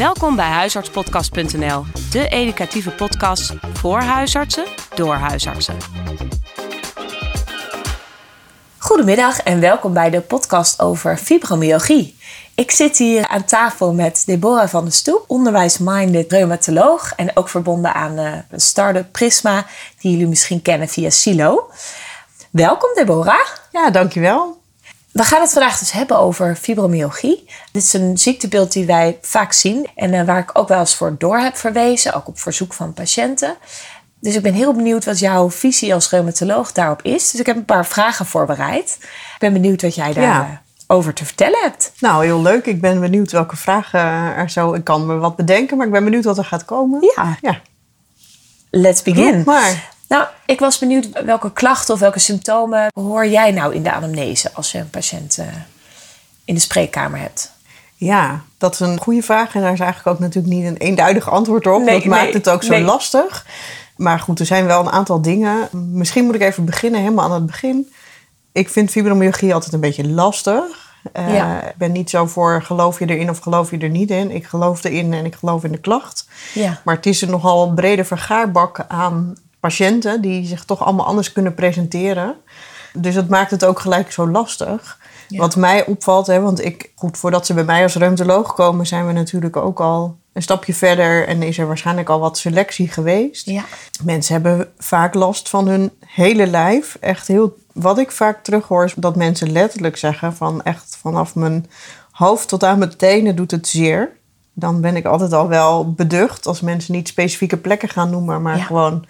Welkom bij huisartspodcast.nl, de educatieve podcast voor huisartsen door huisartsen. Goedemiddag en welkom bij de podcast over fibromyalgie. Ik zit hier aan tafel met Deborah van der Stoep, onderwijsminded reumatoloog en ook verbonden aan de eh, start-up Prisma, die jullie misschien kennen via Silo. Welkom Deborah. Ja, dankjewel. We gaan het vandaag dus hebben over fibromyalgie. Dit is een ziektebeeld die wij vaak zien en uh, waar ik ook wel eens voor door heb verwezen, ook op verzoek van patiënten. Dus ik ben heel benieuwd wat jouw visie als reumatoloog daarop is. Dus ik heb een paar vragen voorbereid. Ik ben benieuwd wat jij daarover over te vertellen hebt. Nou, heel leuk. Ik ben benieuwd welke vragen er zo... Ik kan me wat bedenken, maar ik ben benieuwd wat er gaat komen. Ja. ja. Let's begin. maar. Nou, ik was benieuwd welke klachten of welke symptomen hoor jij nou in de anamnese als je een patiënt uh, in de spreekkamer hebt? Ja, dat is een goede vraag. En daar is eigenlijk ook natuurlijk niet een eenduidig antwoord op. Nee, dat maakt het ook zo lastig. Maar goed, er zijn wel een aantal dingen. Misschien moet ik even beginnen, helemaal aan het begin. Ik vind fibromyalgie altijd een beetje lastig. Uh, Ik ben niet zo voor geloof je erin of geloof je er niet in. Ik geloof erin en ik geloof in de klacht. Ja. Maar het is een nogal brede vergaarbak aan patiënten die zich toch allemaal anders kunnen presenteren. Dus dat maakt het ook gelijk zo lastig. Wat mij opvalt, hè, want ik, goed, voordat ze bij mij als reumatoloog komen, zijn we natuurlijk ook al een stapje verder en is er waarschijnlijk al wat selectie geweest. Ja. Mensen hebben vaak last van hun hele lijf. Echt heel, wat ik vaak terughoor is dat mensen letterlijk zeggen van echt vanaf mijn hoofd tot aan mijn tenen doet het zeer. Dan ben ik altijd al wel beducht als mensen niet specifieke plekken gaan noemen, maar gewoon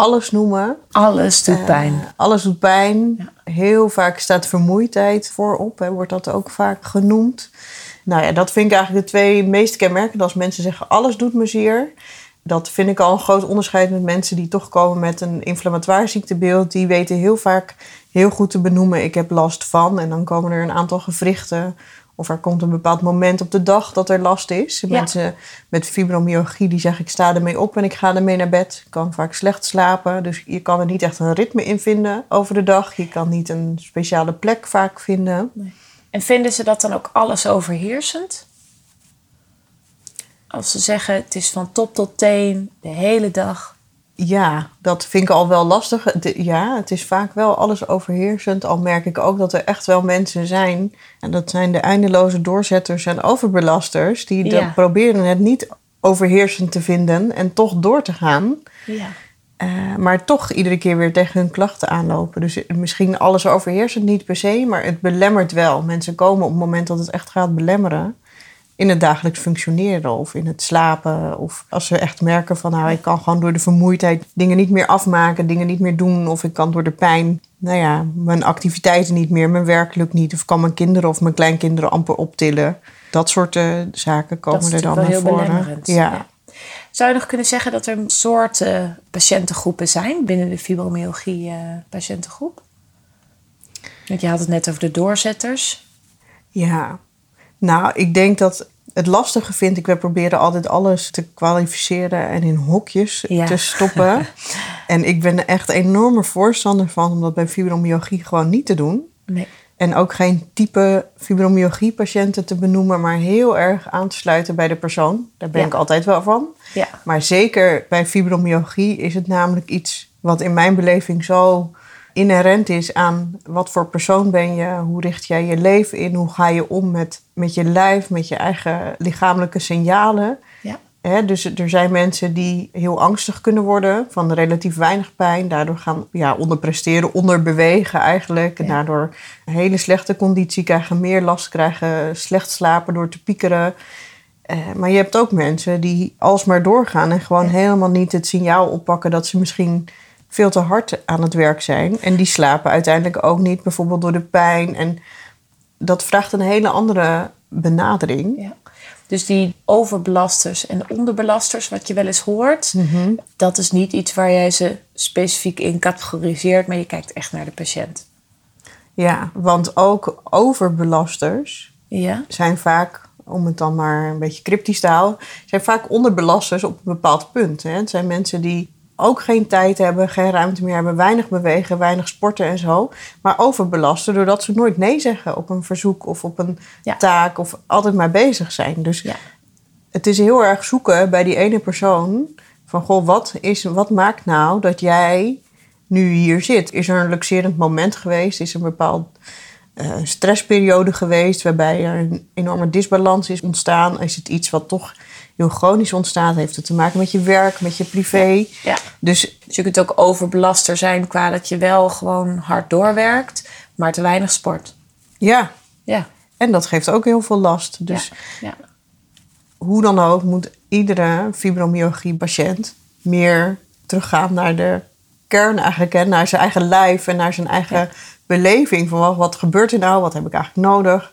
alles noemen. Alles doet eh, pijn. alles doet pijn. Heel vaak staat vermoeidheid voorop, hè, wordt dat ook vaak genoemd. Nou ja, dat vind ik eigenlijk de twee meest kenmerkende. Als mensen zeggen alles doet me zeer. Dat vind ik al een groot onderscheid met mensen die toch komen met een inflammatoire ziektebeeld. Die weten heel vaak heel goed te benoemen, ik heb last van. En dan komen er een aantal gewrichten. Of er komt een bepaald moment op de dag dat er last is. Mensen met fibromyalgie die zeggen ik sta ermee op en ik ga ermee naar bed. Ik kan vaak slecht slapen. Dus je kan er niet echt een ritme in vinden over de dag. Je kan niet een speciale plek vaak vinden. Nee. En vinden ze dat dan ook alles overheersend? Als ze zeggen het is van top tot teen, de hele dag. Ja, dat vind ik al wel lastig. Ja, het is vaak wel alles overheersend. Al merk ik ook dat er echt wel mensen zijn. En dat zijn de eindeloze doorzetters en overbelasters. Die proberen het niet overheersend te vinden en toch door te gaan. Ja. Uh, maar toch iedere keer weer tegen hun klachten aanlopen. Dus misschien alles overheersend niet per se, maar het belemmert wel. Mensen komen op het moment dat het echt gaat belemmeren in het dagelijks functioneren of in het slapen. Of als ze echt merken van nou, ik kan gewoon door de vermoeidheid dingen niet meer afmaken, dingen niet meer doen. Of ik kan door de pijn, nou ja, mijn activiteiten niet meer, mijn werk lukt niet. Of kan mijn kinderen of mijn kleinkinderen amper optillen. Dat soort uh, zaken komen er dan naar voren. ja. Zou je nog kunnen zeggen dat er soorten patiëntengroepen zijn binnen de fibromyalgie-patiëntengroep? Want je had het net over de doorzetters. Ja, nou, ik denk dat het lastige vind ik, we proberen altijd alles te kwalificeren en in hokjes te stoppen. en ik ben er echt een enorme voorstander van om dat bij fibromyalgie gewoon niet te doen. Nee. En ook geen type fibromyalgie-patiënten te benoemen, maar heel erg aan te sluiten bij de persoon. Daar ben ik altijd wel van. Ja. Maar zeker bij fibromyalgie is het namelijk iets wat in mijn beleving zo inherent is aan wat voor persoon ben je, hoe richt jij je leven in, hoe ga je om met, met je lijf, met je eigen lichamelijke signalen. Ja. dus er zijn mensen die heel angstig kunnen worden van relatief weinig pijn, daardoor gaan ja, onderpresteren, onderbewegen eigenlijk, en daardoor een hele slechte conditie krijgen, meer last krijgen, slecht slapen door te piekeren. Eh, maar je hebt ook mensen die alsmaar doorgaan en gewoon helemaal niet het signaal oppakken dat ze misschien veel te hard aan het werk zijn. En die slapen uiteindelijk ook niet, bijvoorbeeld door de pijn. En dat vraagt een hele andere benadering. Ja. Dus die overbelasters en onderbelasters, wat je wel eens hoort, mhm. dat is niet iets waar jij ze specifiek in categoriseert, maar je kijkt echt naar de patiënt. Ja, want ook overbelasters ja. zijn vaak, om het dan maar een beetje cryptisch te houden, zijn vaak onderbelasters op een bepaald punt. Hè. Het zijn mensen die ook geen tijd hebben, geen ruimte meer hebben, weinig bewegen, weinig sporten en zo. Maar overbelasten doordat ze nooit nee zeggen op een verzoek of op een taak of altijd maar bezig zijn. Dus ja. het is heel erg zoeken bij die ene persoon. Van goh, wat, is, wat maakt nou dat jij nu hier zit? Is er een luxerend moment geweest? Is er een bepaald uh, stressperiode geweest waarbij er een enorme disbalans is ontstaan? Is het iets wat toch heel chronisch ontstaat? Heeft het te maken met je werk, met je privé? Ja. Dus, dus je kunt ook overbelaster zijn qua dat je wel gewoon hard doorwerkt, maar te weinig sport. Ja. ja. En dat geeft ook heel veel last. Dus ja. hoe dan ook moet iedere fibromyalgie-patiënt meer teruggaan naar de kern eigenlijk. naar zijn eigen lijf en naar zijn eigen beleving. Van wat, wat gebeurt er nou? Wat heb ik eigenlijk nodig?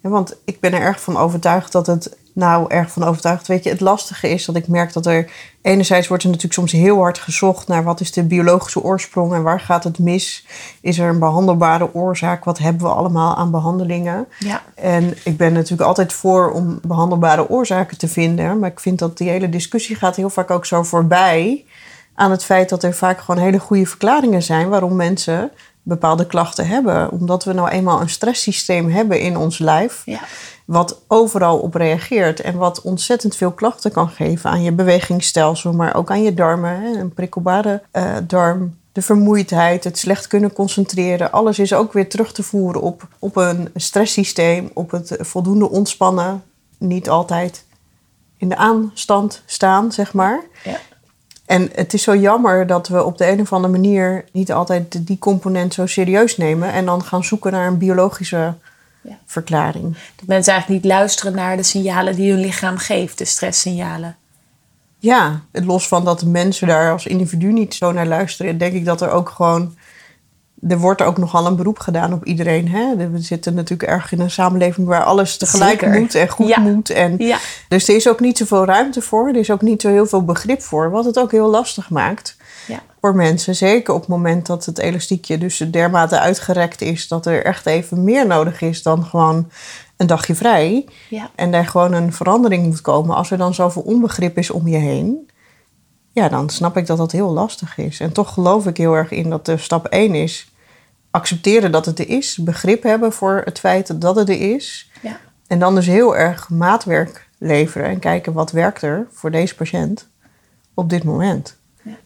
want ik ben er erg van overtuigd dat het nou erg van overtuigd. Weet je, het lastige is dat ik merk dat er enerzijds wordt er natuurlijk soms heel hard gezocht naar wat is de biologische oorsprong en waar gaat het mis? Is er een behandelbare oorzaak? Wat hebben we allemaal aan behandelingen? Ja. En ik ben natuurlijk altijd voor om behandelbare oorzaken te vinden, maar ik vind dat die hele discussie gaat heel vaak ook zo voorbij aan het feit dat er vaak gewoon hele goede verklaringen zijn waarom mensen bepaalde klachten hebben. Omdat we nou eenmaal een stresssysteem hebben in ons lijf. Ja. Wat overal op reageert. En wat ontzettend veel klachten kan geven aan je bewegingsstelsel. Maar ook aan je darmen. Hè. Een prikkelbare uh, darm. De vermoeidheid, het slecht kunnen concentreren. Alles is ook weer terug te voeren op, op een stresssysteem. Op het voldoende ontspannen. Niet altijd in de aanstand staan, zeg maar. Ja. En het is zo jammer dat we op de een of andere manier niet altijd die component zo serieus nemen en dan gaan zoeken naar een biologische ja. verklaring. Dat mensen eigenlijk niet luisteren naar de signalen die hun lichaam geeft, de stresssignalen. Ja, los van dat mensen daar als individu niet zo naar luisteren, denk ik dat er ook gewoon er wordt ook nogal een beroep gedaan op iedereen. Hè? We zitten natuurlijk erg in een samenleving waar alles tegelijk moet en goed moet. En Dus er is ook niet zoveel ruimte voor. Er is ook niet zo heel veel begrip voor. Wat het ook heel lastig maakt ja. voor mensen. Zeker op het moment dat het elastiekje dus dermate uitgerekt is... dat er echt even meer nodig is dan gewoon een dagje vrij. Ja. En daar gewoon een verandering moet komen. Als er dan zoveel onbegrip is om je heen ja, dan snap ik dat dat heel lastig is. En toch geloof ik heel erg in dat de stap 1 is accepteren dat het er is, begrip hebben voor het feit dat het er is. Ja. En dan dus heel erg maatwerk leveren en kijken wat werkt er voor deze patiënt op dit moment. Ja.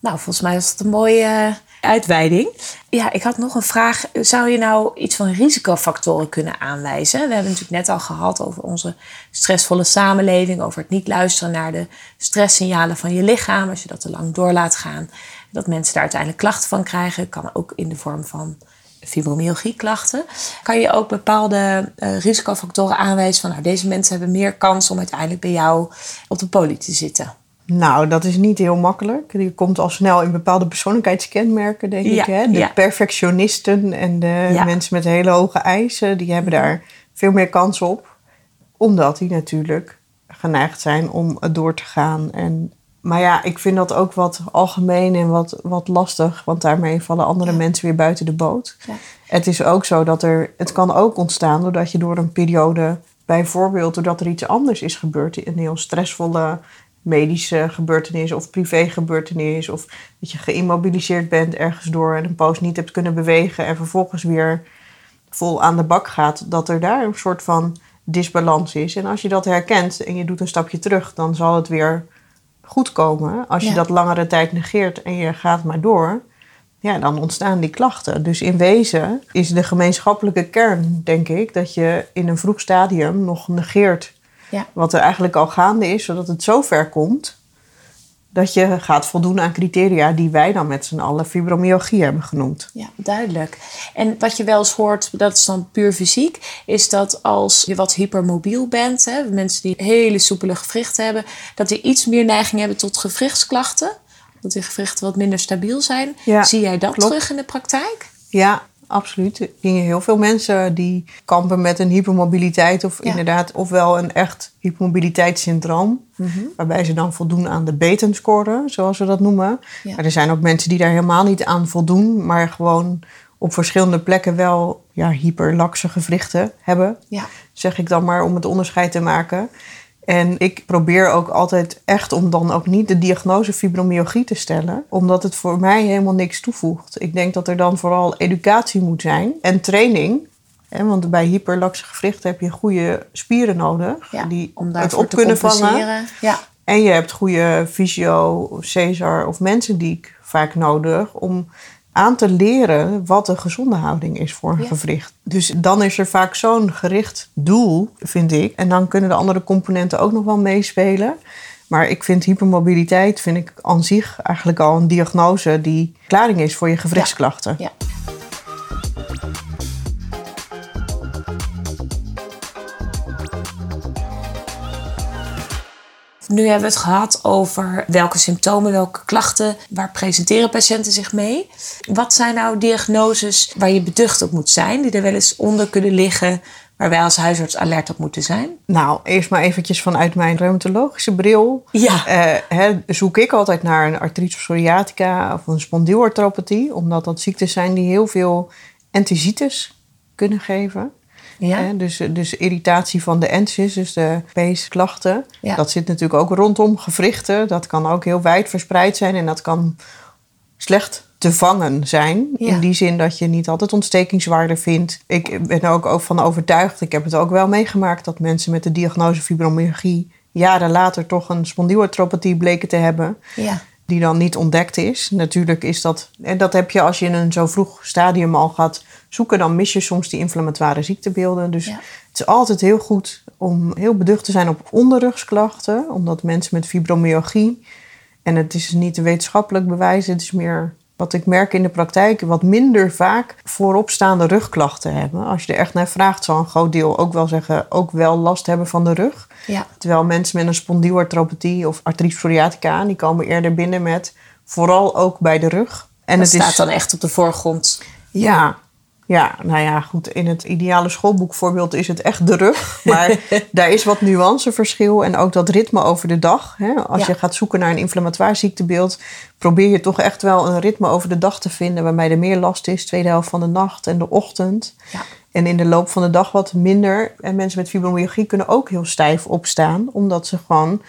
Nou, volgens mij was het een mooie uitweiding. Ja, ik had nog een vraag. Zou je nou iets van risicofactoren kunnen aanwijzen? We hebben natuurlijk net al gehad over onze stressvolle samenleving, over het niet luisteren naar de stresssignalen van je lichaam als je dat te lang door laat gaan. Dat mensen daar uiteindelijk klachten van krijgen, kan ook in de vorm van fibromyalgie-klachten. Kan je ook bepaalde uh, risicofactoren aanwijzen van nou, deze mensen hebben meer kans om uiteindelijk bij jou op de poli te zitten? Nou, dat is niet heel makkelijk. Je komt al snel in bepaalde persoonlijkheidskenmerken, denk ik. Hè? De perfectionisten en de mensen met hele hoge eisen, die hebben daar veel meer kans op. Omdat die natuurlijk geneigd zijn om door te gaan. En, maar ja, ik vind dat ook wat algemeen en wat, wat lastig. Want daarmee vallen andere mensen weer buiten de boot. Het is ook zo dat er... Het kan ook ontstaan doordat je door een periode... Bijvoorbeeld doordat er iets anders is gebeurd. Een heel stressvolle medische gebeurtenis of privé gebeurtenis. Of dat je geïmmobiliseerd bent ergens door en een poos niet hebt kunnen bewegen en vervolgens weer vol aan de bak gaat. Dat er daar een soort van disbalans is. En als je dat herkent en je doet een stapje terug, dan zal het weer goed komen. Als je dat langere tijd negeert en je gaat maar door, ja, dan ontstaan die klachten. Dus in wezen is de gemeenschappelijke kern, denk ik, dat je in een vroeg stadium nog negeert ja. Wat er eigenlijk al gaande is, zodat het zo ver komt dat je gaat voldoen aan criteria die wij dan met z'n allen fibromyalgie hebben genoemd. Ja, duidelijk. En wat je wel eens hoort, dat is dan puur fysiek, is dat als je wat hypermobiel bent, hè, mensen die hele soepele gewrichten hebben, dat die iets meer neiging hebben tot gewrichtsklachten. Dat die gewrichten wat minder stabiel zijn. Zie jij dat terug in de praktijk? Ja, absoluut. Gingen heel veel mensen die kampen met een hypermobiliteit of inderdaad ofwel een echt hypermobiliteitssyndroom, mm waarbij ze dan voldoen aan de betenscore, zoals we dat noemen. Maar er zijn ook mensen die daar helemaal niet aan voldoen, maar gewoon op verschillende plekken wel ja, hyperlaxe gewrichten hebben, ja. zeg ik dan maar om het onderscheid te maken. En ik probeer ook altijd echt om dan ook niet de diagnose fibromyalgie te stellen, omdat het voor mij helemaal niks toevoegt. Ik denk dat er dan vooral educatie moet zijn en training. Hè, want bij hyperlaxe gewrichten heb je goede spieren nodig. Ja, die om het op te kunnen vangen. Ja, En je hebt goede fysio, Cesar of mensendiek vaak nodig om aan te leren wat een gezonde houding is voor een Ja. gewricht. Dus dan is er vaak zo'n gericht doel, vind ik. En dan kunnen de andere componenten ook nog wel meespelen. Maar ik vind hypermobiliteit vind ik aan zich eigenlijk al een diagnose die klaring is voor je gewrichtsklachten. ja. Nu hebben we het gehad over welke symptomen, welke klachten, waar presenteren patiënten zich mee. Wat zijn nou diagnoses waar je beducht op moet zijn, die er wel eens onder kunnen liggen, waar wij als huisarts alert op moeten zijn? Nou, eerst maar eventjes vanuit mijn reumatologische bril. Ja. Eh, hè, zoek ik altijd naar een artritis psoriatica of een spondylarthropathie. Omdat dat ziektes zijn die heel veel enthesitis kunnen geven. Ja, Hè, dus, dus irritatie van de enthys, dus de peesklachten. Ja. Dat zit natuurlijk ook rondom gewrichten. Dat kan ook heel wijd verspreid zijn en dat kan slecht te vangen zijn. Ja. In die zin dat je niet altijd ontstekingswaarde vindt. Ik ben er ook van overtuigd, ik heb het ook wel meegemaakt... dat mensen met de diagnose fibromyalgie... jaren later toch een spondylarthropathie bleken te hebben... ja, die dan niet ontdekt is. Natuurlijk is dat... En dat heb je als je in een zo vroeg stadium al gaat zoeken... dan mis je soms die inflammatoire ziektebeelden. Dus Ja. het is altijd heel goed om heel beducht te zijn op onderrugsklachten. Omdat mensen met fibromyalgie... en het is niet een wetenschappelijk bewijs... het is meer wat ik merk in de praktijk... wat minder vaak vooropstaande rugklachten hebben. Als je er echt naar vraagt, zal een groot deel ook wel zeggen... ook wel last hebben van de rug. ja. Terwijl mensen met een spondylarthropathie of artritis psoriatica... die komen eerder binnen met vooral ook bij de rug. En Dat het staat is, dan echt op de voorgrond. Ja, ja, nou ja, goed. In het ideale schoolboekvoorbeeld is het echt de rug. Maar daar is wat nuanceverschil. En ook dat ritme over de dag. Hè? Als Ja. je gaat zoeken naar een inflammatoire ziektebeeld... probeer je toch echt wel een ritme over de dag te vinden... waarbij er meer last is, tweede helft van de nacht en de ochtend. Ja. En in de loop van de dag wat minder. En mensen met fibromyalgie kunnen ook heel stijf opstaan... omdat ze gewoon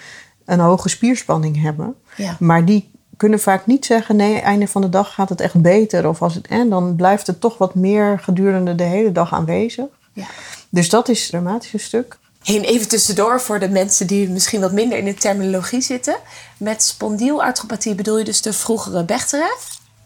een hoge spierspanning hebben. Ja. Maar die kunnen vaak niet zeggen: nee, einde van de dag gaat het echt beter. Of als het, en dan blijft het toch wat meer gedurende de hele dag aanwezig. Ja. Dus dat is het dramatische stuk. Hey, en even tussendoor voor de mensen die misschien wat minder in de terminologie zitten. Met spondielarthropathie bedoel je dus de vroegere Bechterew?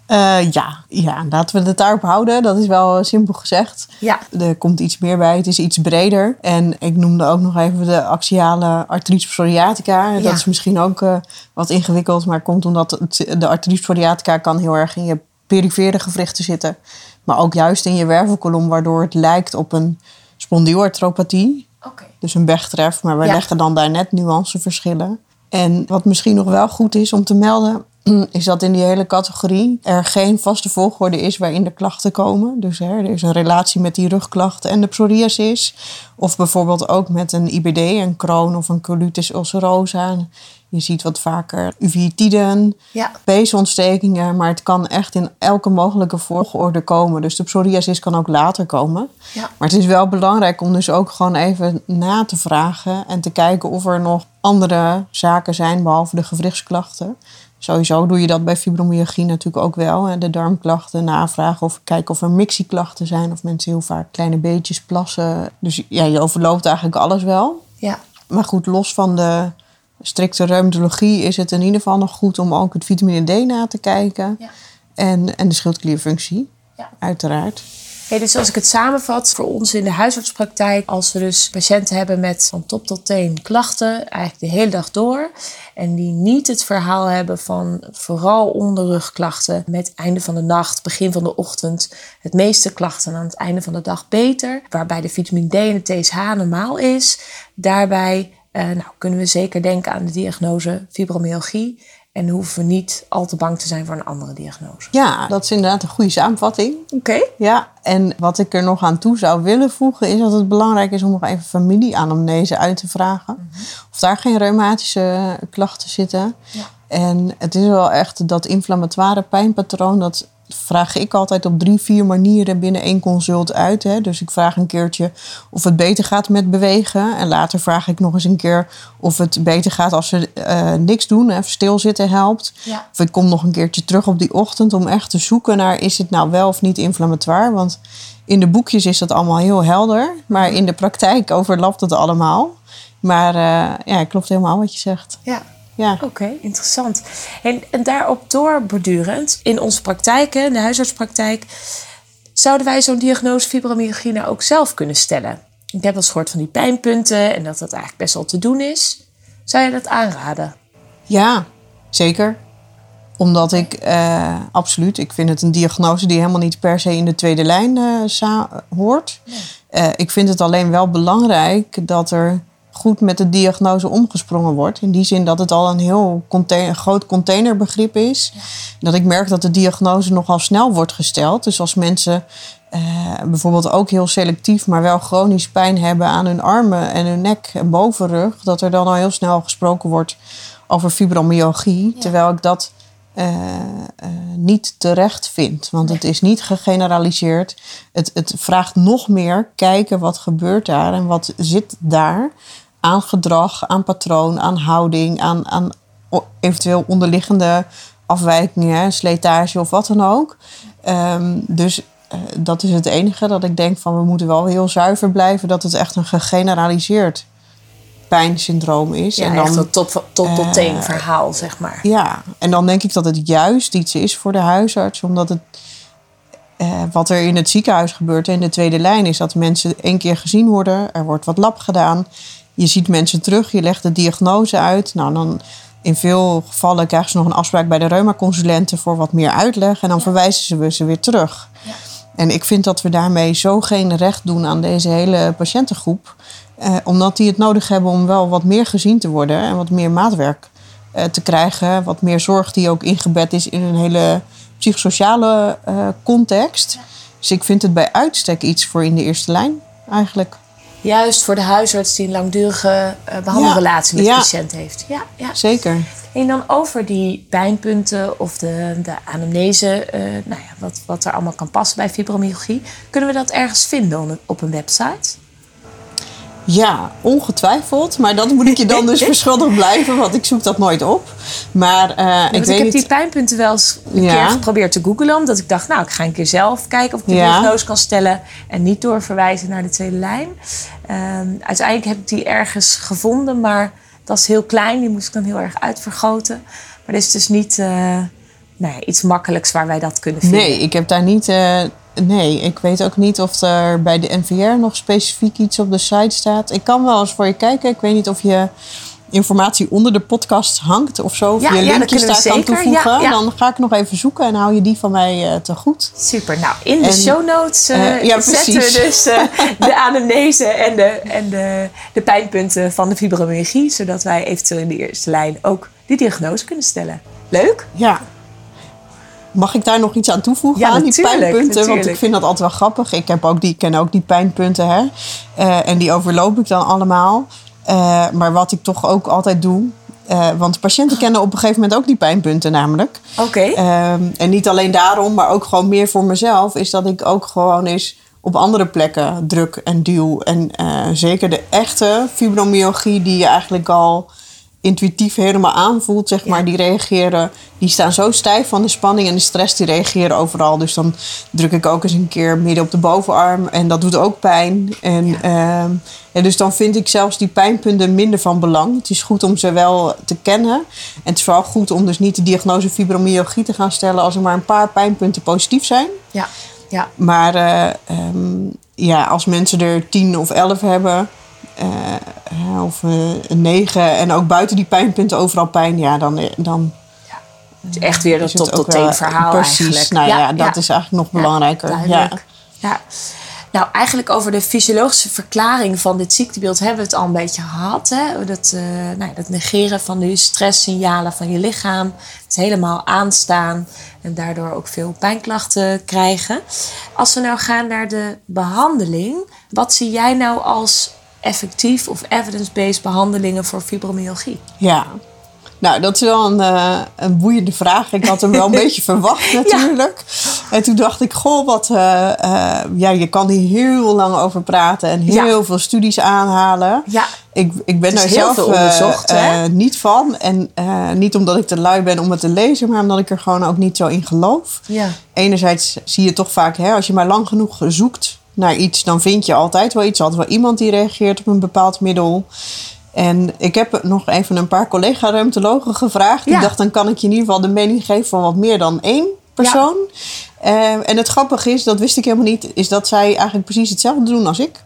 Eh, ja, ja, laten we het daarop houden. Dat is wel simpel gezegd. Ja. Er komt iets meer bij, het is iets breder. En ik noemde ook nog even de axiale artritis psoriatica. Ja. Dat is misschien ook eh, wat ingewikkeld, maar komt omdat het, de artritis psoriatica kan heel erg in je perifere gewrichten zitten. Maar ook juist in je wervelkolom, waardoor het lijkt op een spondylarthropathie. Oké. Dus een Bechterew, maar Ja. leggen dan daar net nuanceverschillen. En wat misschien nog wel goed is om te melden, is dat in die hele categorie er geen vaste volgorde is waarin de klachten komen. Dus hè, er is een relatie met die rugklachten en de psoriasis. Of bijvoorbeeld ook met een IBD, een Crohn of een colitis ulcerosa. Je ziet wat vaker uveitisden, Ja. peesontstekingen, maar het kan echt in elke mogelijke volgorde komen. Dus de psoriasis kan ook later komen. Ja. Maar het is wel belangrijk om dus ook gewoon even na te vragen en te kijken of er nog andere zaken zijn behalve de gewrichtsklachten. Sowieso doe je dat bij fibromyalgie natuurlijk ook wel. hè, De darmklachten navragen of kijken of er mixieklachten zijn. Of mensen heel vaak kleine beetjes plassen. Dus ja, je overloopt eigenlijk alles wel. Ja. Maar goed, los van de strikte reumatologie is het in ieder geval nog goed om ook het vitamine D na te kijken. Ja. En, en de schildklierfunctie, Ja. uiteraard. Dus als ik het samenvat, voor ons in de huisartspraktijk, als we dus patiënten hebben met van top tot teen klachten, eigenlijk de hele dag door, en die niet het verhaal hebben van vooral onderrugklachten met einde van de nacht, begin van de ochtend, het meeste klachten aan het einde van de dag beter, waarbij de vitamine D en de TSH normaal is, daarbij eh, nou, kunnen we zeker denken aan de diagnose fibromyalgie en hoeven we niet al te bang te zijn voor een andere diagnose. Ja, dat is inderdaad een goede samenvatting. Oké. Ja, en wat ik er nog aan toe zou willen voegen is dat het belangrijk is om nog even familieanamnese uit te vragen. Of daar geen reumatische klachten zitten. Ja. En het is wel echt dat inflammatoire pijnpatroon, dat vraag ik altijd op drie, vier manieren binnen één consult uit. Hè. Dus ik vraag een keertje of het beter gaat met bewegen. En later vraag ik nog eens een keer of het beter gaat als ze eh, niks doen. Even stilzitten helpt. Ja. Of ik kom nog een keertje terug op die ochtend om echt te zoeken naar is het nou wel of niet inflammatoire. Want in de boekjes is dat allemaal heel helder. Maar in de praktijk overlapt het allemaal. Maar uh, ja, klopt helemaal wat je zegt. Ja. Ja. Oké, interessant. En, en daarop doorbordurend, in onze praktijken, in de huisartspraktijk, zouden wij zo'n diagnose fibromyalgie nou ook zelf kunnen stellen? Ik heb wel eens gehoord van die pijnpunten en dat dat eigenlijk best wel te doen is. Zou je dat aanraden? Ja, zeker. Omdat ik uh, absoluut, ik vind het een diagnose die helemaal niet per se in de tweede lijn uh, hoort. Uh, ik vind het alleen wel belangrijk dat er goed met de diagnose omgesprongen wordt. In die zin dat het al een heel container, groot containerbegrip is. Dat ik merk dat de diagnose nogal snel wordt gesteld. Dus als mensen uh, bijvoorbeeld ook heel selectief, maar wel chronisch pijn hebben aan hun armen en hun nek en bovenrug, dat er dan al heel snel gesproken wordt over fibromyalgie. Terwijl ik dat uh, uh, niet terecht vind. Want het is niet gegeneraliseerd. Het, het vraagt nog meer kijken wat gebeurt daar en wat zit daar aan gedrag, aan patroon, aan houding, aan, aan eventueel onderliggende afwijkingen, slijtage of wat dan ook. Um, dus uh, dat is het enige dat ik denk van we moeten wel heel zuiver blijven dat het echt een gegeneraliseerd pijnsyndroom is. Ja, en dan, echt een tot, tot, tot uh, teen verhaal, zeg maar. Ja, en dan denk ik dat het juist iets is voor de huisarts, omdat het uh, wat er in het ziekenhuis gebeurt in de tweede lijn is dat mensen één keer gezien worden, er wordt wat lab gedaan je ziet mensen terug, je legt de diagnose uit. Nou, dan in veel gevallen krijgen ze nog een afspraak bij de reumaconsulenten voor wat meer uitleg. En dan verwijzen ze ze weer terug. Ja. En ik vind dat we daarmee zo geen recht doen aan deze hele patiëntengroep. Eh, omdat die het nodig hebben om wel wat meer gezien te worden en wat meer maatwerk eh, te krijgen. Wat meer zorg die ook ingebed is in een hele psychosociale uh, context. Dus ik vind het bij uitstek iets voor in de eerste lijn eigenlijk. Juist voor de huisarts die een langdurige uh, behandelrelatie ja. met de patiënt heeft. Ja, ja. zeker. En dan over die pijnpunten of de, de anamnese, uh, nou ja, wat, wat er allemaal kan passen bij fibromyalgie. Kunnen we dat ergens vinden op een website? Ja, ongetwijfeld. Maar dat moet ik je dan dus verschuldigd blijven, want ik zoek dat nooit op. Maar uh, ik, ik weet heb niet... die pijnpunten wel eens een ja. keer geprobeerd te googlen. Omdat ik dacht, nou, ik ga een keer zelf kijken of ik de ja. diagnose kan stellen. En niet doorverwijzen naar de tweede lijn. Um, uiteindelijk heb ik die ergens gevonden, maar dat is heel klein. Die moest ik dan heel erg uitvergroten. Maar dit is dus niet uh, nou ja, iets makkelijks waar wij dat kunnen vinden. Nee, ik heb daar niet... Nee, ik weet ook niet of er bij de NVR nog specifiek iets op de site staat. Ik kan wel eens voor je kijken. Ik weet niet of je informatie onder de podcast hangt of zo. Of ja, je ja, linkjes daar kan toevoegen. Ja. Dan ga ik nog even zoeken en hou je die van mij uh, te goed. Super. Nou, in de en, show notes uh, uh, ja, zetten we dus de anamnese en, de, en de, de pijnpunten van de fibromyalgie. Zodat wij eventueel in de eerste lijn ook die diagnose kunnen stellen. Leuk? Ja, Mag ik daar nog iets aan toevoegen ja, aan die pijnpunten? Natuurlijk. Want ik vind dat altijd wel grappig. Ik heb ook die, ken ook die pijnpunten. Hè? Uh, en die overloop ik dan allemaal. Uh, maar wat ik toch ook altijd doe. Uh, want patiënten kennen op een gegeven moment ook die pijnpunten namelijk. Oké. Okay. Um, en niet alleen daarom, maar ook gewoon meer voor mezelf. Is dat ik ook gewoon eens op andere plekken druk en duw. En zeker de echte fibromyalgie die je eigenlijk al intuïtief helemaal aanvoelt, zeg maar, ja. die reageren, die staan zo stijf van de spanning en de stress, die reageren overal. Dus dan druk ik ook eens een keer midden op de bovenarm en dat doet ook pijn. En, ja. en dus dan vind ik zelfs die pijnpunten minder van belang. Het is goed om ze wel te kennen. En het is vooral goed om dus niet de diagnose fibromyalgie te gaan stellen als er maar een paar pijnpunten positief zijn. Ja. Ja. Maar uh, um, ja, als mensen er tien of elf hebben, uh, of uh, een 9 en ook buiten die pijnpunten overal pijn, ja, dan. dan ja, het is echt weer dat tot tot teen verhaal. Precies, eigenlijk. nou ja, dat is eigenlijk nog belangrijker. Ja, ja. Nou, eigenlijk over de fysiologische verklaring van dit ziektebeeld hebben we het al een beetje gehad. Hè? Dat, uh, nou, dat negeren van de stresssignalen van je lichaam. Het helemaal aanstaan en daardoor ook veel pijnklachten krijgen. Als we nou gaan naar de behandeling, wat zie jij nou als effectief of evidence-based behandelingen voor fibromyalgie? Ja, nou, dat is wel een, uh, een boeiende vraag. Ik had hem wel een beetje verwacht natuurlijk. Ja. En toen dacht ik, goh, wat... Uh, uh, ja, je kan hier heel lang over praten en heel ja. veel studies aanhalen. Ja. Ik, ik ben daar zelf niet van. En niet omdat ik te lui ben om het te lezen, maar omdat ik er gewoon ook niet zo in geloof. Ja. Enerzijds zie je toch vaak, hè, als je maar lang genoeg zoekt naar iets, dan vind je altijd wel iets. Altijd wel iemand die reageert op een bepaald middel. En ik heb nog even een paar collega-ruimtologen gevraagd. Ik dacht, dan kan ik je in ieder geval de mening geven van wat meer dan één persoon. Uh, en het grappige is, dat wist ik helemaal niet, is dat zij eigenlijk precies hetzelfde doen als ik.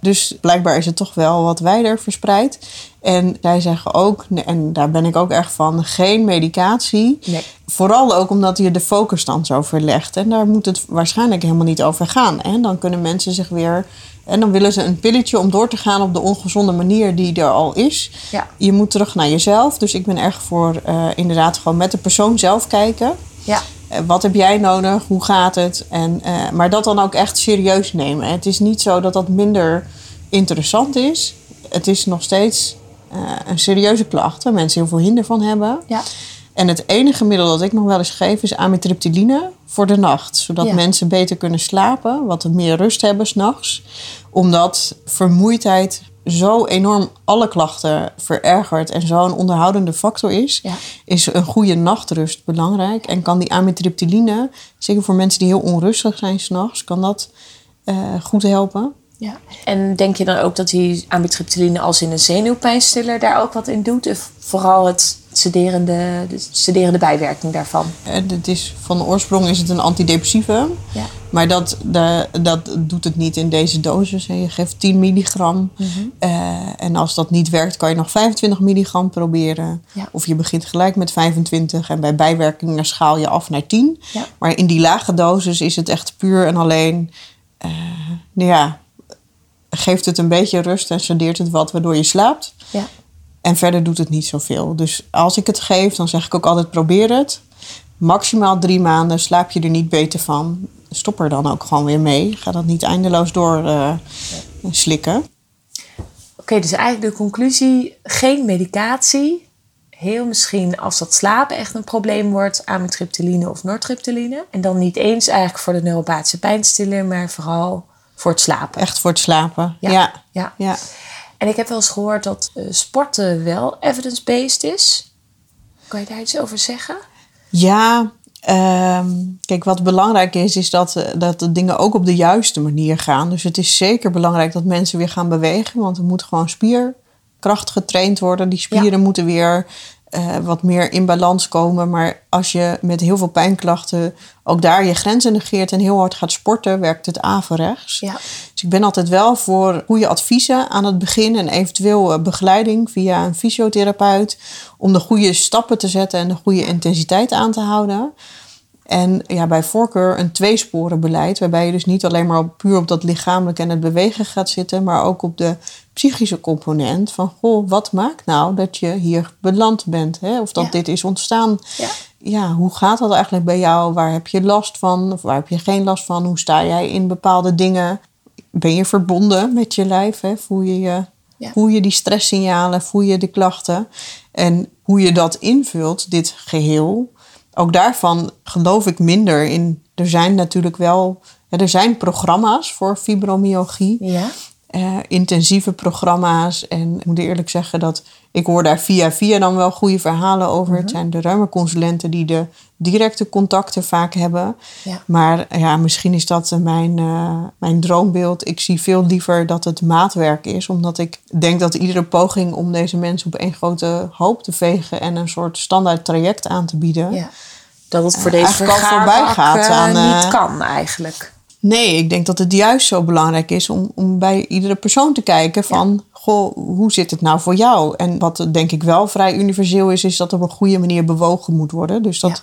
Dus blijkbaar is het toch wel wat wijder verspreid. En zij zeggen ook, en daar ben ik ook erg van, geen medicatie. Nee. Vooral ook omdat je de focus dan zo verlegt. En daar moet het waarschijnlijk helemaal niet over gaan. En dan kunnen mensen zich weer. En dan willen ze een pilletje om door te gaan op de ongezonde manier die er al is. Ja. Je moet terug naar jezelf. Dus ik ben erg voor uh, inderdaad gewoon met de persoon zelf kijken. Ja. Uh, wat heb jij nodig? Hoe gaat het? En, uh, maar dat dan ook echt serieus nemen. Het is niet zo dat dat minder interessant is. Het is nog steeds uh, een serieuze klacht waar mensen heel veel hinder van hebben. Ja. En het enige middel dat ik nog wel eens geef is amitriptyline voor de nacht. Zodat mensen beter kunnen slapen, wat meer rust hebben s'nachts. Omdat vermoeidheid zo enorm alle klachten verergert en zo'n onderhoudende factor is, ja. is een goede nachtrust belangrijk. En kan die amitriptyline, zeker voor mensen die heel onrustig zijn s'nachts, kan dat uh, goed helpen. Ja. En denk je dan ook dat die amitriptyline als in een zenuwpijnstiller daar ook wat in doet? Of vooral het sederende, de sederende bijwerking daarvan? Het is, van oorsprong is het een antidepressieve. Ja. Maar dat, de, dat doet het niet in deze dosis. Je geeft 10 milligram. Mm en als dat niet werkt, kan je nog 25 milligram proberen. Ja. Of je begint gelijk met 25. En bij bijwerkingen schaal je af naar 10. Ja. Maar in die lage dosis is het echt puur en alleen... Uh, nou ja, geeft het een beetje rust en sedeert het wat waardoor je slaapt. Ja. En verder doet het niet zoveel. Dus als ik het geef, dan zeg ik ook altijd probeer het. Maximaal drie maanden slaap je er niet beter van. Stop er dan ook gewoon weer mee. Ga dat niet eindeloos door uh, slikken. Oké, dus eigenlijk de conclusie: geen medicatie. Heel misschien als dat slapen echt een probleem wordt, amitriptyline of nortriptyline. En dan niet eens eigenlijk voor de neuropathische pijnstiller, maar vooral voor het slapen. Echt voor het slapen, ja. ja. ja. En ik heb wel eens gehoord dat uh, sporten wel evidence-based is. Kan je daar iets over zeggen? Ja, um, kijk, wat belangrijk is, is dat, eh, dat de dingen ook op de juiste manier gaan. Dus het is zeker belangrijk dat mensen weer gaan bewegen, want er moet gewoon spierkracht getraind worden. Die spieren moeten weer uh, wat meer in balans komen. Maar als je met heel veel pijnklachten ook daar je grenzen negeert en heel hard gaat sporten, werkt het averechts. Ja. Dus ik ben altijd wel voor goede adviezen aan het begin en eventueel eh, begeleiding via een fysiotherapeut om de goede stappen te zetten en de goede intensiteit aan te houden. En ja, bij voorkeur een tweesporenbeleid, waarbij je dus niet alleen maar op, puur op dat lichamelijke en het bewegen gaat zitten, maar ook op de psychische component van, goh, wat maakt nou dat je hier beland bent? Hè? Of dat dit is ontstaan. Ja. ja, hoe gaat dat eigenlijk bij jou? Waar heb je last van? Of waar heb je geen last van? Hoe sta jij in bepaalde dingen? Ben je verbonden met je lijf? Hè? Voel je je ja. Voel je die stresssignalen, voel je de klachten. En hoe je dat invult, dit geheel, ook daarvan geloof ik minder in. Er zijn natuurlijk wel, er zijn programma's voor fibromyalgie. Ja. Uh, intensieve programma's. En ik moet eerlijk zeggen dat ik hoor daar via via dan wel goede verhalen over. Het mhm. zijn de ruime consulenten die de directe contacten vaak hebben. Ja. Maar ja, misschien is dat mijn, uh, mijn droombeeld. Ik zie veel liever dat het maatwerk is. Omdat ik denk dat iedere poging om deze mensen op één grote hoop te vegen... en een soort standaard traject aan te bieden... Ja dat het voor deze voorbij gaat aan, niet eh, kan eigenlijk. Nee, ik denk dat het juist zo belangrijk is om, om bij iedere persoon te kijken van... Goh, hoe zit het nou voor jou? En wat denk ik wel vrij universeel is, is dat op een goede manier bewogen moet worden. Dus dat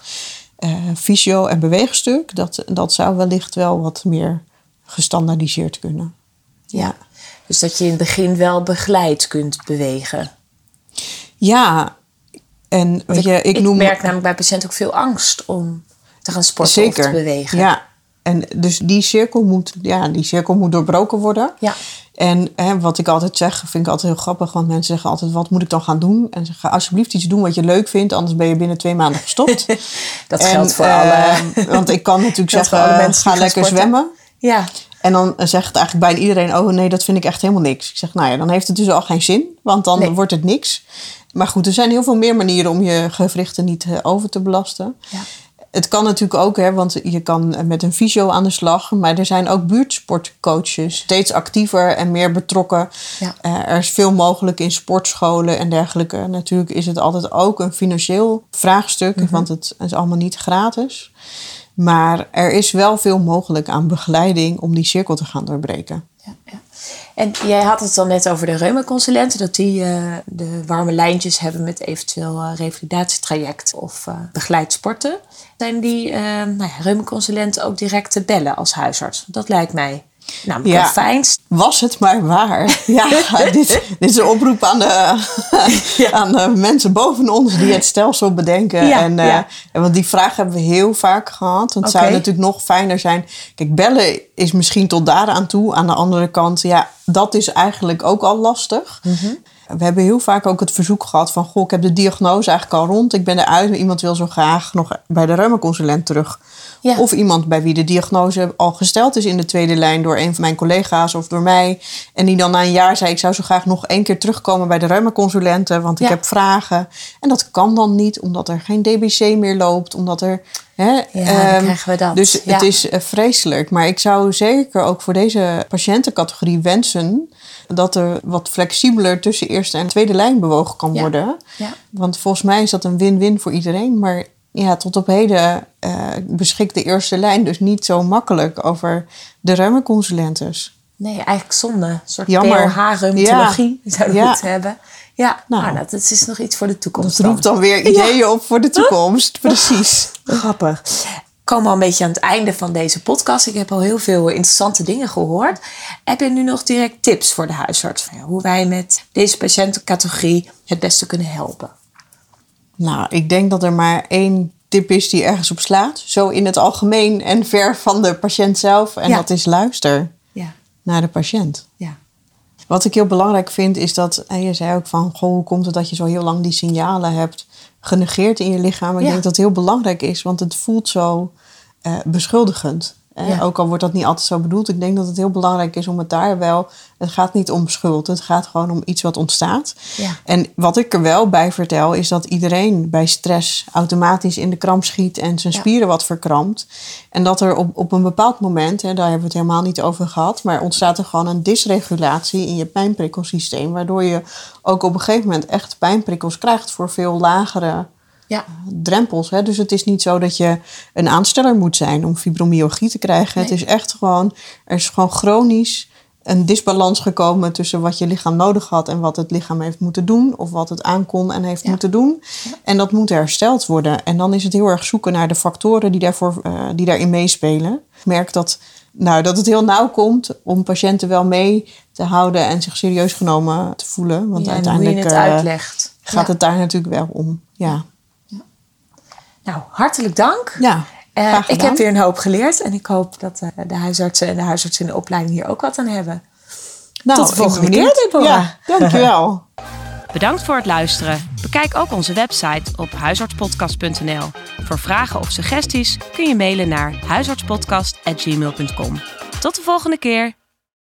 ja. uh, fysio- en beweegstuk, dat, dat zou wellicht wel wat meer gestandaardiseerd kunnen. Ja. Dus dat je in het begin wel begeleid kunt bewegen. Ja, en weet je, ik, noem... merk namelijk bij patiënten ook veel angst om te gaan sporten Zeker. of te bewegen. Ja, en dus die cirkel moet, ja, die cirkel moet doorbroken worden. Ja. En hè, wat ik altijd zeg, vind ik altijd heel grappig. Want mensen zeggen altijd, wat moet ik dan gaan doen? En zeggen, alsjeblieft iets doen wat je leuk vindt. Anders ben je binnen twee maanden gestopt. dat geldt voor uh, alle... Want ik kan natuurlijk zeggen, alle mensen ga lekker zwemmen. Ja. En dan zegt het eigenlijk bijna iedereen, oh nee, dat vind ik echt helemaal niks. Ik zeg, nou ja, dan heeft het dus al geen zin. Want dan wordt het niks. Maar goed, er zijn heel veel meer manieren om je gewrichten niet eh, over te belasten. Ja. Het kan natuurlijk ook, hè, want je kan met een fysio aan de slag. Maar er zijn ook buurtsportcoaches steeds actiever en meer betrokken. Ja. Uh, er is veel mogelijk in sportscholen en dergelijke. Natuurlijk is het altijd ook een financieel vraagstuk, mhm. want het is allemaal niet gratis. Maar er is wel veel mogelijk aan begeleiding om die cirkel te gaan doorbreken. Ja, ja. En jij had het dan net over de reumaconsulenten, dat die uh, de warme lijntjes hebben met eventueel uh, revalidatietraject of uh, begeleid sporten. Zijn die nou ja, reumaconsulenten ook direct te bellen als huisarts? Dat lijkt mij nou, ja, fijnst. Was het maar waar. Ja, dit, dit is een oproep aan de, aan de mensen boven ons die het stelsel bedenken. Ja, en, uh, want die vraag hebben we heel vaak gehad. Want het zou natuurlijk nog fijner zijn. Kijk, bellen is misschien tot daar aan toe. Aan de andere kant, ja, dat is eigenlijk ook al lastig. Mm We hebben heel vaak ook het verzoek gehad van... goh, ik heb de diagnose eigenlijk al rond. Ik ben eruit, maar iemand wil zo graag nog bij de reumaconsulent terug. Of iemand bij wie de diagnose al gesteld is in de tweede lijn door een van mijn collega's of door mij. En die dan na een jaar zei: Ik zou zo graag nog één keer terugkomen bij de reumaconsulenten, want ik heb vragen. En dat kan dan niet, omdat er geen DBC meer loopt, omdat er. Hè, ja, dan ehm, krijgen we dat. Dus het is uh, vreselijk. Maar ik zou zeker ook voor deze patiëntencategorie wensen dat er wat flexibeler tussen eerste en tweede lijn bewogen kan worden. Ja. Want volgens mij is dat een win-win voor iedereen. Maar ja, tot op heden uh, beschikt de eerste lijn dus niet zo makkelijk over de reumaconsulentes. Nee, eigenlijk zonde. Een soort PLH-reumatologie ja. zouden we het hebben. Ja, nou, nou, dat is nog iets voor de toekomst. Dat roept dan weer ideeën op voor de toekomst. Precies. Grappig. We komen al een beetje aan het einde van deze podcast. Ik heb al heel veel interessante dingen gehoord. Heb je nu nog direct tips voor de huisarts? Hoe wij met deze patiëntencategorie het beste kunnen helpen? Nou, ik denk dat er maar één tip is die ergens op slaat. Zo in het algemeen en ver van de patiënt zelf. En dat is luister ja. naar de patiënt. Ja. Wat ik heel belangrijk vind is dat, en je zei ook van, goh, hoe komt het dat je zo heel lang die signalen hebt genegeerd in je lichaam? Ik denk dat het heel belangrijk is, want het voelt zo uh, beschuldigend. Ook al wordt dat niet altijd zo bedoeld. Ik denk dat het heel belangrijk is om het daar wel. Het gaat niet om schuld. Het gaat gewoon om iets wat ontstaat. Ja. En wat ik er wel bij vertel, is dat iedereen bij stress automatisch in de kramp schiet en zijn spieren wat verkrampt. En dat er op, op een bepaald moment, hè, daar hebben we het helemaal niet over gehad, maar ontstaat er gewoon een dysregulatie in je pijnprikkelsysteem. Waardoor je ook op een gegeven moment echt pijnprikkels krijgt voor veel lagere ja. drempels. Hè? Dus het is niet zo dat je een aansteller moet zijn om fibromyalgie te krijgen. Het is echt gewoon, er is gewoon chronisch een disbalans gekomen tussen wat je lichaam nodig had en wat het lichaam heeft moeten doen, of wat het aankon en heeft moeten doen. En dat moet hersteld worden. En dan is het heel erg zoeken naar de factoren die, daarvoor, uh, die daarin meespelen. Ik merk dat, nou, dat het heel nauw komt om patiënten wel mee te houden en zich serieus genomen te voelen. Want uiteindelijk hoe je het uh, uitlegt. gaat het daar natuurlijk wel om. Ja. Nou, hartelijk dank. Ja. Uh, ik heb weer een hoop geleerd en ik hoop dat uh, de huisartsen en de huisartsen in de opleiding hier ook wat aan hebben. Nou, Tot de volgende keer, Deborah. Ja, dankjewel. Bedankt voor het luisteren. Bekijk ook onze website op huisartspodcast.nl. Voor vragen of suggesties kun je mailen naar huisartspodcast.gmail.com. Tot de volgende keer.